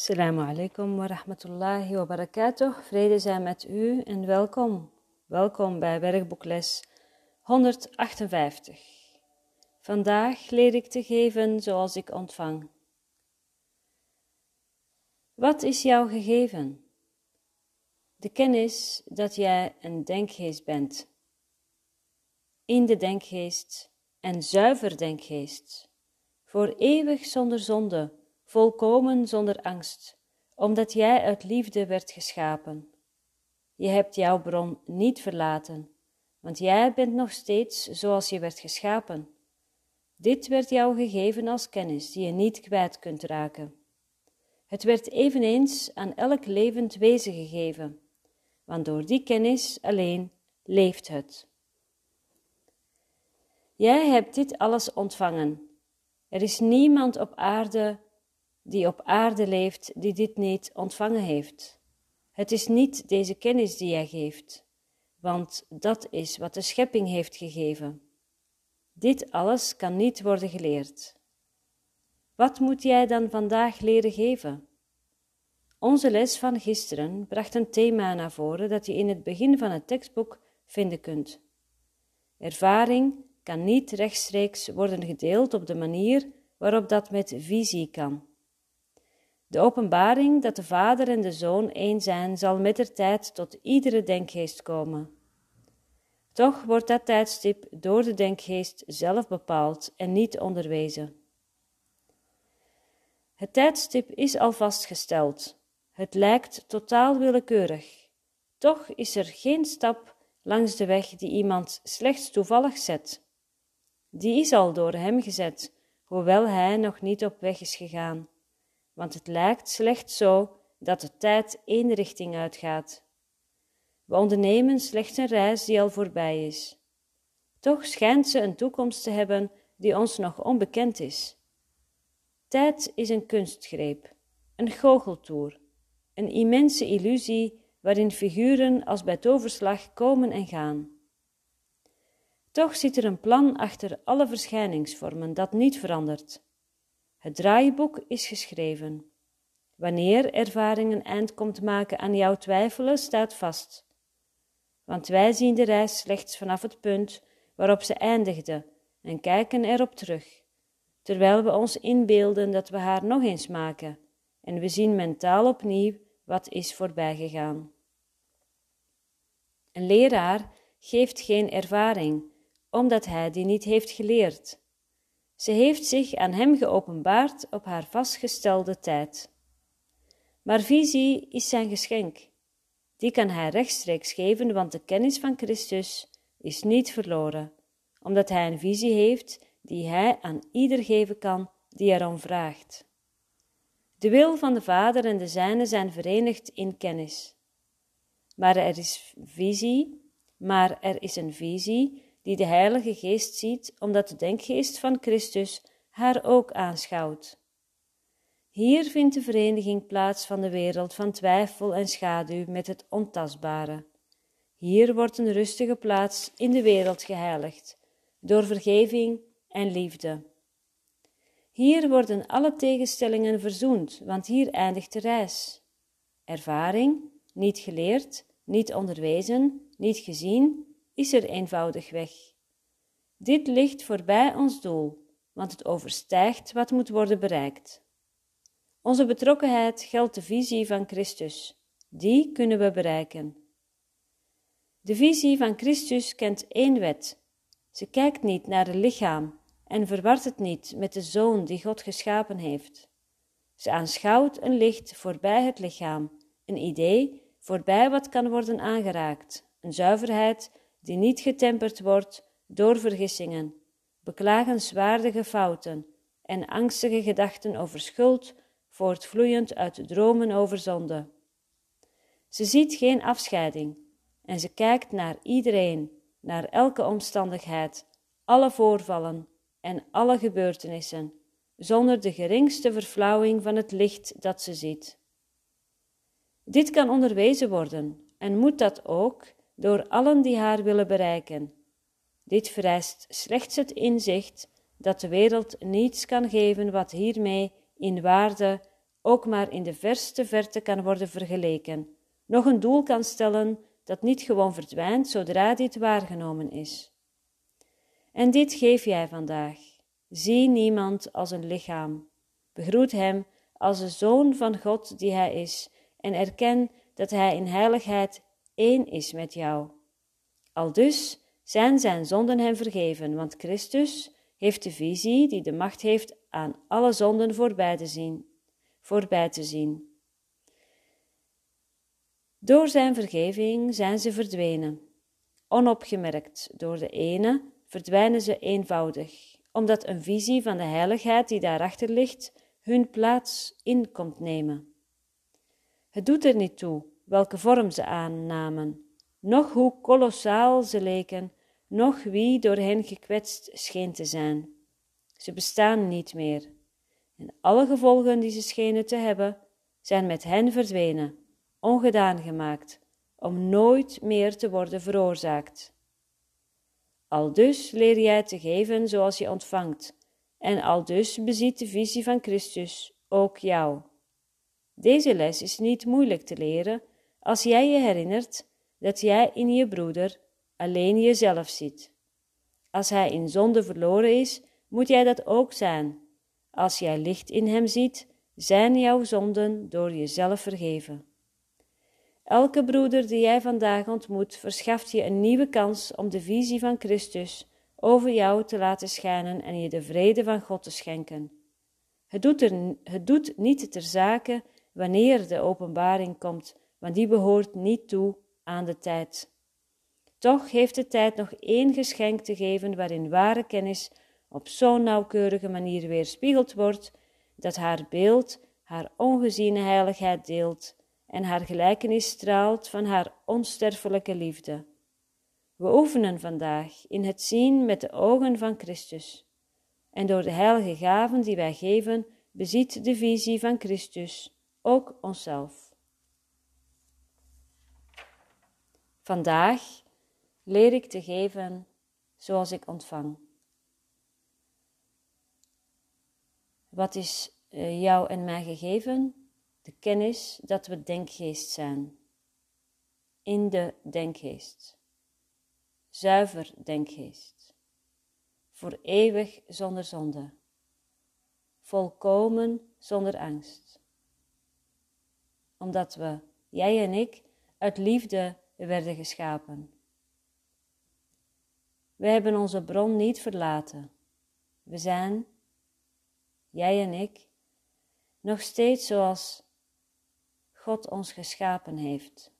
Assalamu alaikum wa rahmatullahi wa barakatuh. Vrede zijn met u en welkom. Welkom bij werkboekles 158. Vandaag leer ik te geven zoals ik ontvang. Wat is jou gegeven? De kennis dat jij een denkgeest bent. In de denkgeest en zuiver denkgeest. Voor eeuwig zonder zonde volkomen zonder angst, omdat jij uit liefde werd geschapen. Je hebt jouw bron niet verlaten, want jij bent nog steeds zoals je werd geschapen. Dit werd jou gegeven als kennis die je niet kwijt kunt raken. Het werd eveneens aan elk levend wezen gegeven, want door die kennis alleen leeft het. Jij hebt dit alles ontvangen. Er is niemand op aarde die op aarde leeft, die dit niet ontvangen heeft. Het is niet deze kennis die jij geeft, want dat is wat de schepping heeft gegeven. Dit alles kan niet worden geleerd. Wat moet jij dan vandaag leren geven? Onze les van gisteren bracht een thema naar voren dat je in het begin van het tekstboek vinden kunt. Ervaring kan niet rechtstreeks worden gedeeld op de manier waarop dat met visie kan. De openbaring dat de Vader en de Zoon één zijn, zal met de tijd tot iedere denkgeest komen. Toch wordt dat tijdstip door de denkgeest zelf bepaald en niet onderwezen. Het tijdstip is al vastgesteld. Het lijkt totaal willekeurig. Toch is er geen stap langs de weg die iemand slechts toevallig zet. Die is al door hem gezet, hoewel hij nog niet op weg is gegaan want het lijkt slechts zo dat de tijd één richting uitgaat. We ondernemen slechts een reis die al voorbij is. Toch schijnt ze een toekomst te hebben die ons nog onbekend is. Tijd is een kunstgreep, een goocheltoer, een immense illusie waarin figuren als bij toverslag komen en gaan. Toch zit er een plan achter alle verschijningsvormen dat niet verandert. Het draaiboek is geschreven. Wanneer ervaring een eind komt maken aan jouw twijfelen, staat vast. Want wij zien de reis slechts vanaf het punt waarop ze eindigde en kijken erop terug, terwijl we ons inbeelden dat we haar nog eens maken en we zien mentaal opnieuw wat is voorbijgegaan. Een leraar geeft geen ervaring, omdat hij die niet heeft geleerd. Ze heeft zich aan hem geopenbaard op haar vastgestelde tijd. Maar visie is zijn geschenk. Die kan hij rechtstreeks geven, want de kennis van Christus is niet verloren, omdat hij een visie heeft die hij aan ieder geven kan die erom vraagt. De wil van de Vader en de Zijne zijn verenigd in kennis. Maar er is visie, maar er is een visie die de Heilige Geest ziet, omdat de denkgeest van Christus haar ook aanschouwt. Hier vindt de vereniging plaats van de wereld van twijfel en schaduw met het ontastbare. Hier wordt een rustige plaats in de wereld geheiligd, door vergeving en liefde. Hier worden alle tegenstellingen verzoend, want hier eindigt de reis. Ervaring, niet geleerd, niet onderwezen, niet gezien, is er eenvoudig weg. Dit ligt voorbij ons doel, want het overstijgt wat moet worden bereikt. Onze betrokkenheid geldt de visie van Christus. Die kunnen we bereiken. De visie van Christus kent één wet. Ze kijkt niet naar het lichaam en verwart het niet met de zoon die God geschapen heeft. Ze aanschouwt een licht voorbij het lichaam, een idee voorbij wat kan worden aangeraakt, een zuiverheid die niet getemperd wordt door vergissingen, beklagenswaardige fouten en angstige gedachten over schuld, voortvloeiend uit dromen over zonde. Ze ziet geen afscheiding en ze kijkt naar iedereen, naar elke omstandigheid, alle voorvallen en alle gebeurtenissen, zonder de geringste verflauwing van het licht dat ze ziet. Dit kan onderwezen worden en moet dat ook door allen die haar willen bereiken. Dit vereist slechts het inzicht dat de wereld niets kan geven wat hiermee in waarde ook maar in de verste verte kan worden vergeleken, nog een doel kan stellen dat niet gewoon verdwijnt zodra dit waargenomen is. En dit geef jij vandaag. Zie niemand als een lichaam. Begroet hem als de zoon van God die hij is en erken dat hij in heiligheid één is met jou. Aldus zijn zijn zonden hem vergeven, want Christus heeft de visie die de macht heeft aan alle zonden voorbij te zien. Voorbij te zien. Door zijn vergeving zijn ze verdwenen. Onopgemerkt door de ene verdwijnen ze eenvoudig, omdat een visie van de heiligheid die daarachter ligt hun plaats in komt nemen. Het doet er niet toe welke vorm ze aannamen, noch hoe kolossaal ze leken, noch wie door hen gekwetst scheen te zijn. Ze bestaan niet meer, en alle gevolgen die ze schenen te hebben, zijn met hen verdwenen, ongedaan gemaakt, om nooit meer te worden veroorzaakt. Al dus leer jij te geven zoals je ontvangt, en al dus beziet de visie van Christus ook jou. Deze les is niet moeilijk te leren als jij je herinnert dat jij in je broeder alleen jezelf ziet. Als hij in zonde verloren is, moet jij dat ook zijn. Als jij licht in hem ziet, zijn jouw zonden door jezelf vergeven. Elke broeder die jij vandaag ontmoet, verschaft je een nieuwe kans om de visie van Christus over jou te laten schijnen en je de vrede van God te schenken. Het doet, er, het doet niet ter zake wanneer de openbaring komt, want die behoort niet toe aan de tijd. Toch heeft de tijd nog één geschenk te geven waarin ware kennis op zo'n nauwkeurige manier weerspiegeld wordt, dat haar beeld haar ongeziene heiligheid deelt en haar gelijkenis straalt van haar onsterfelijke liefde. We oefenen vandaag in het zien met de ogen van Christus. En door de heilige gaven die wij geven, beziet de visie van Christus ook onszelf. Vandaag leer ik te geven zoals ik ontvang. Wat is eh, jou en mij gegeven? De kennis dat we denkgeest zijn. In de denkgeest. Zuiver denkgeest. Voor eeuwig zonder zonde. Volkomen zonder angst. Omdat we, jij en ik, uit liefde werden geschapen. We hebben onze bron niet verlaten. We zijn, jij en ik, nog steeds zoals God ons geschapen heeft.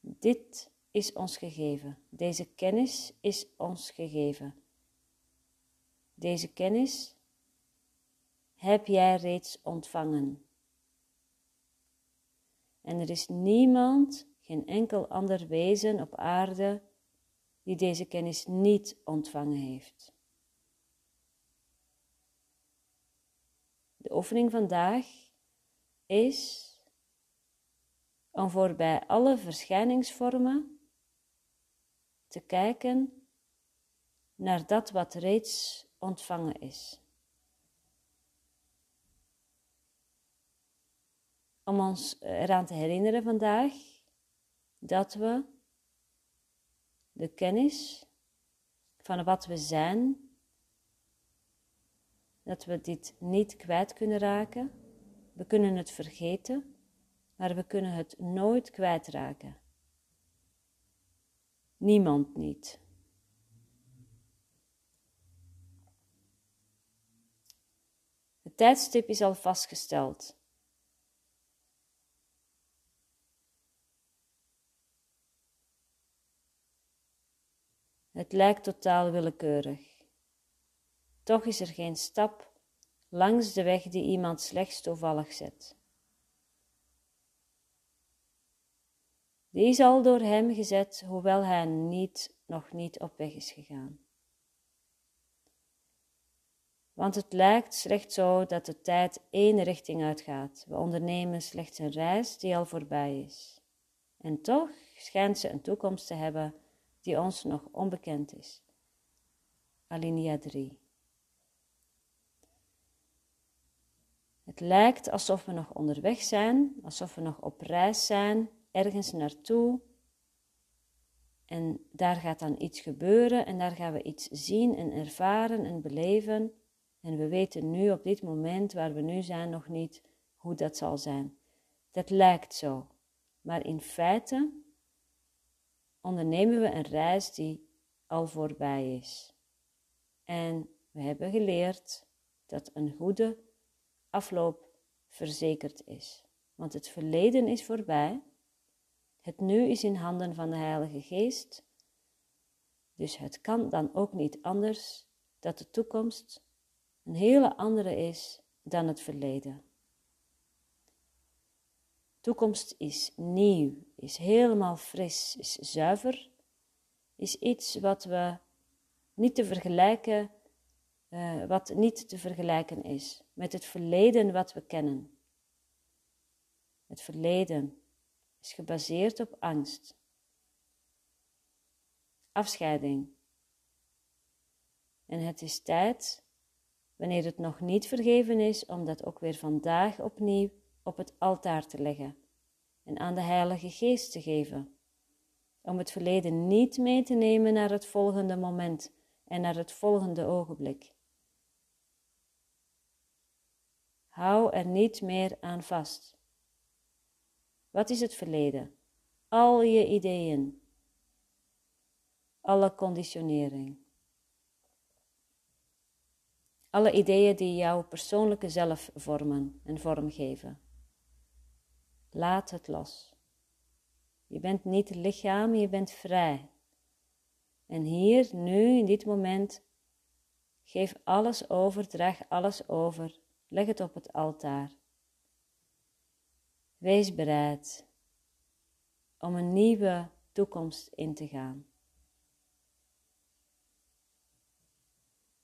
Dit is ons gegeven. Deze kennis is ons gegeven. Deze kennis heb jij reeds ontvangen. En er is niemand, geen enkel ander wezen op aarde, die deze kennis niet ontvangen heeft. De oefening vandaag is om voorbij alle verschijningsvormen te kijken naar dat wat reeds ontvangen is. Om ons eraan te herinneren vandaag dat we de kennis van wat we zijn, dat we dit niet kwijt kunnen raken. We kunnen het vergeten, maar we kunnen het nooit kwijtraken. Niemand niet. Het tijdstip is al vastgesteld. Het lijkt totaal willekeurig. Toch is er geen stap langs de weg die iemand slechts toevallig zet. Die is al door hem gezet, hoewel hij niet, nog niet op weg is gegaan. Want het lijkt slechts zo dat de tijd één richting uitgaat. We ondernemen slechts een reis die al voorbij is. En toch schijnt ze een toekomst te hebben die ons nog onbekend is. Alinea 3. Het lijkt alsof we nog onderweg zijn, alsof we nog op reis zijn, ergens naartoe. En daar gaat dan iets gebeuren en daar gaan we iets zien en ervaren en beleven. En we weten nu op dit moment waar we nu zijn nog niet hoe dat zal zijn. Dat lijkt zo. Maar in feite ondernemen we een reis die al voorbij is. En we hebben geleerd dat een goede afloop verzekerd is. Want het verleden is voorbij. Het nu is in handen van de Heilige Geest. Dus het kan dan ook niet anders dat de toekomst een hele andere is dan het verleden. Toekomst is nieuw, is helemaal fris, is zuiver, is iets wat we niet te vergelijken, uh, wat niet te vergelijken is met het verleden wat we kennen. Het verleden is gebaseerd op angst, afscheiding. En het is tijd, wanneer het nog niet vergeven is, om dat ook weer vandaag opnieuw op het altaar te leggen en aan de Heilige Geest te geven. Om het verleden niet mee te nemen naar het volgende moment en naar het volgende ogenblik. Hou er niet meer aan vast. Wat is het verleden? Al je ideeën, alle conditionering, alle ideeën die jouw persoonlijke zelf vormen en vormgeven. Laat het los. Je bent niet lichaam, je bent vrij. En hier, nu, in dit moment, geef alles over, draag alles over, leg het op het altaar. Wees bereid om een nieuwe toekomst in te gaan.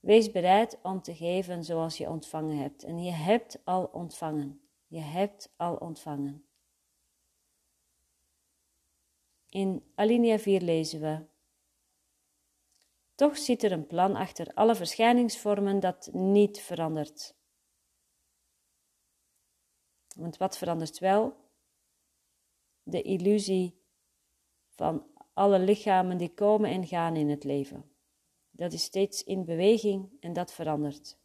Wees bereid om te geven zoals je ontvangen hebt. En je hebt al ontvangen. Je hebt al ontvangen. In alinea 4 lezen we: Toch zit er een plan achter alle verschijningsvormen dat niet verandert. Want wat verandert wel? De illusie van alle lichamen die komen en gaan in het leven. Dat is steeds in beweging en dat verandert.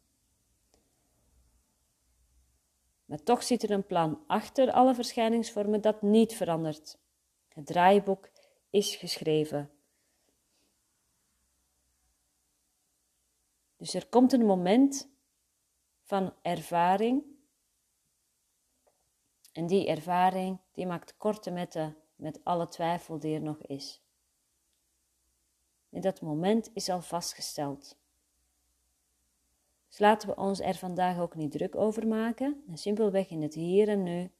Maar toch zit er een plan achter alle verschijningsvormen dat niet verandert. Het draaiboek is geschreven. Dus er komt een moment van ervaring. En die ervaring die maakt korte metten met alle twijfel die er nog is. En dat moment is al vastgesteld. Dus laten we ons er vandaag ook niet druk over maken en simpelweg in het hier en nu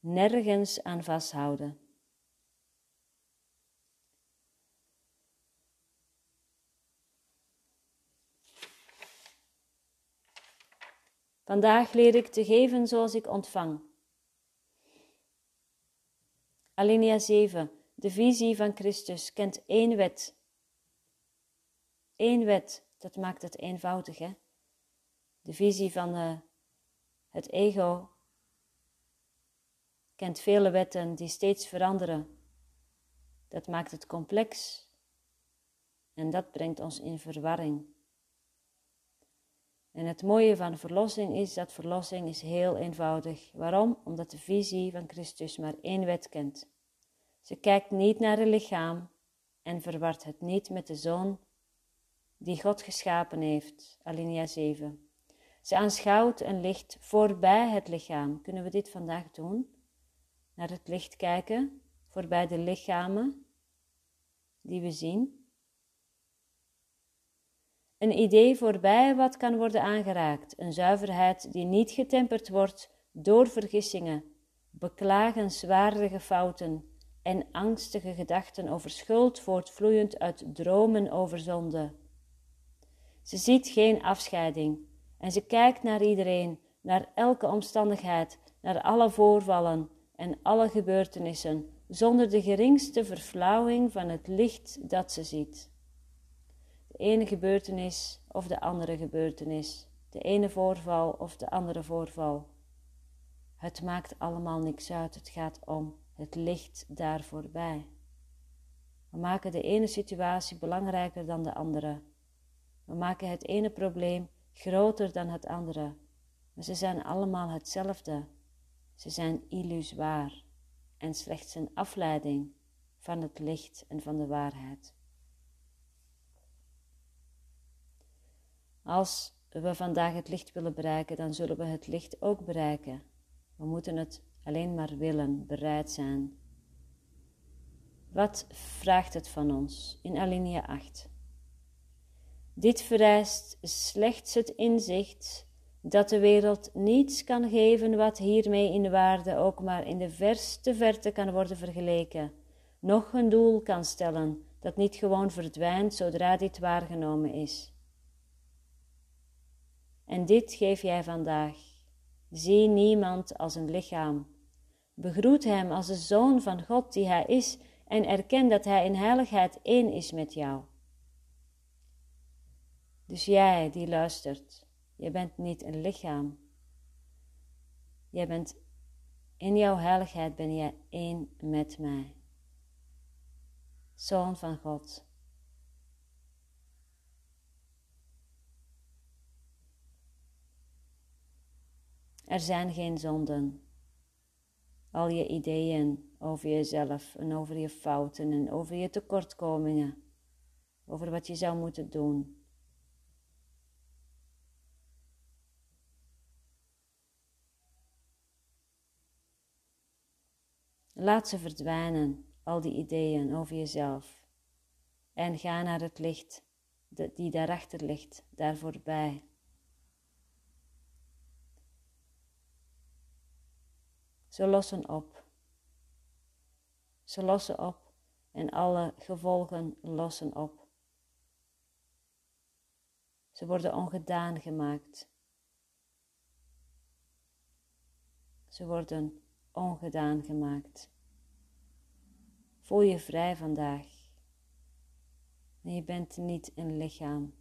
nergens aan vasthouden. Vandaag leer ik te geven zoals ik ontvang. Alinea 7. De visie van Christus kent één wet. Eén wet, dat maakt het eenvoudig, hè? De visie van uh, het ego kent vele wetten die steeds veranderen. Dat maakt het complex en dat brengt ons in verwarring. En het mooie van verlossing is dat verlossing is heel eenvoudig. Waarom? Omdat de visie van Christus maar één wet kent. Ze kijkt niet naar het lichaam en verwart het niet met de zoon die God geschapen heeft. Alinea 7. Ze aanschouwt een licht voorbij het lichaam. Kunnen we dit vandaag doen? Naar het licht kijken, voorbij de lichamen die we zien. Een idee voorbij wat kan worden aangeraakt, een zuiverheid die niet getemperd wordt door vergissingen, beklagenswaardige fouten en angstige gedachten over schuld voortvloeiend uit dromen over zonde. Ze ziet geen afscheiding en ze kijkt naar iedereen, naar elke omstandigheid, naar alle voorvallen, en alle gebeurtenissen zonder de geringste verflauwing van het licht dat ze ziet. De ene gebeurtenis of de andere gebeurtenis de ene voorval of de andere voorval. Het maakt allemaal niks uit, het gaat om het licht daar voorbij. We maken de ene situatie belangrijker dan de andere. We maken het ene probleem groter dan het andere. Maar ze zijn allemaal hetzelfde. Ze zijn illusoir en slechts een afleiding van het licht en van de waarheid. Als we vandaag het licht willen bereiken, dan zullen we het licht ook bereiken. We moeten het alleen maar willen, bereid zijn. Wat vraagt het van ons in alinea 8? Dit vereist slechts het inzicht dat de wereld niets kan geven wat hiermee in de waarde ook maar in de verste verte kan worden vergeleken, noch een doel kan stellen dat niet gewoon verdwijnt zodra dit waargenomen is. En dit geef jij vandaag. Zie niemand als een lichaam. Begroet hem als de zoon van God die hij is en erken dat hij in heiligheid één is met jou. Dus jij die luistert, je bent niet een lichaam. Jij bent in jouw heiligheid ben jij één met mij. Zoon van God. Er zijn geen zonden. Al je ideeën over jezelf en over je fouten en over je tekortkomingen, over wat je zou moeten doen. Laat ze verdwijnen, al die ideeën over jezelf. En ga naar het licht die daarachter ligt, daar voorbij. Ze lossen op. Ze lossen op en alle gevolgen lossen op. Ze worden ongedaan gemaakt. Ze worden ongedaan gemaakt. Voel je vrij vandaag. Je bent niet een lichaam.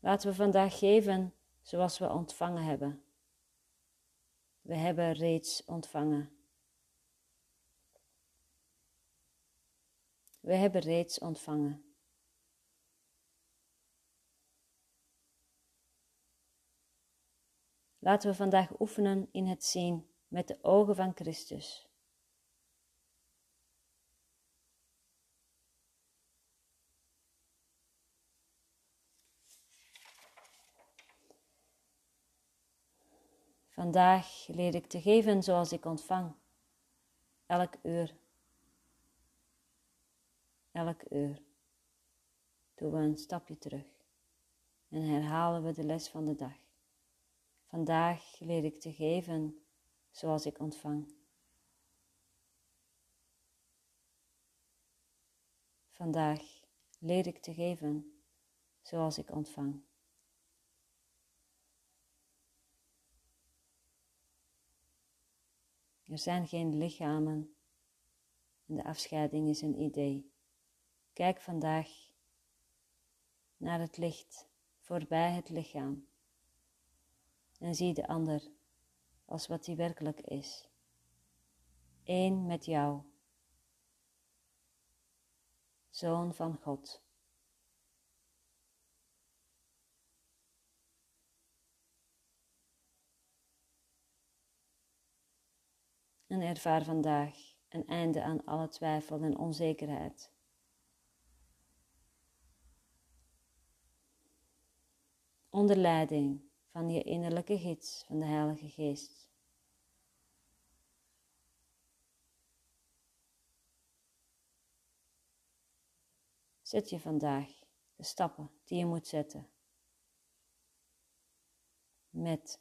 Laten we vandaag geven zoals we ontvangen hebben. We hebben reeds ontvangen. We hebben reeds ontvangen. Laten we vandaag oefenen in het zien met de ogen van Christus. Vandaag leer ik te geven zoals ik ontvang. Elk uur. Elk uur. Doen we een stapje terug en herhalen we de les van de dag. Vandaag leer ik te geven zoals ik ontvang. Vandaag leer ik te geven zoals ik ontvang. Er zijn geen lichamen en de afscheiding is een idee. Kijk vandaag naar het licht voorbij het lichaam en zie de ander als wat hij werkelijk is. Eén met jou, Zoon van God. en ervaar vandaag een einde aan alle twijfel en onzekerheid. Onder leiding van je innerlijke gids van de Heilige Geest. Zet je vandaag de stappen die je moet zetten. Met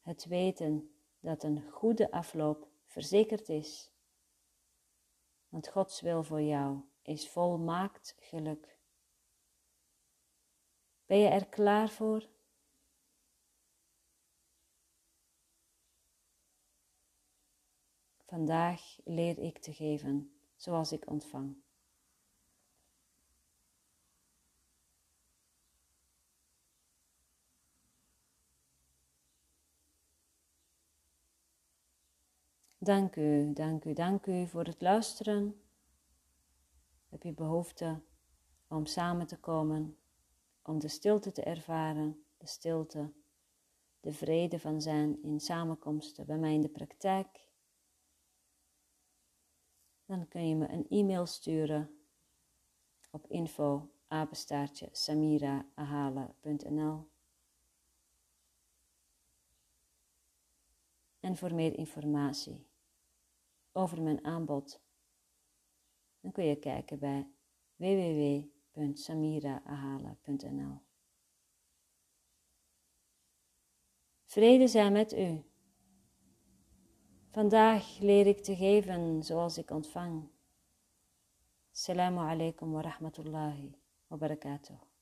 het weten dat een goede afloop verzekerd is. Want Gods wil voor jou is volmaakt geluk. Ben je er klaar voor? Vandaag leer ik te geven zoals ik ontvang. Dank u, dank u, dank u voor het luisteren. Heb je behoefte om samen te komen, om de stilte te ervaren, de stilte, de vrede van zijn in samenkomsten bij mij in de praktijk? Dan kun je me een e-mail sturen op info apenstaartje En voor meer informatie over mijn aanbod, dan kun je kijken bij www.samiraahalen.nl. Vrede zijn met u. Vandaag leer ik te geven zoals ik ontvang. Assalamu alaikum wa rahmatullahi wa barakatuh.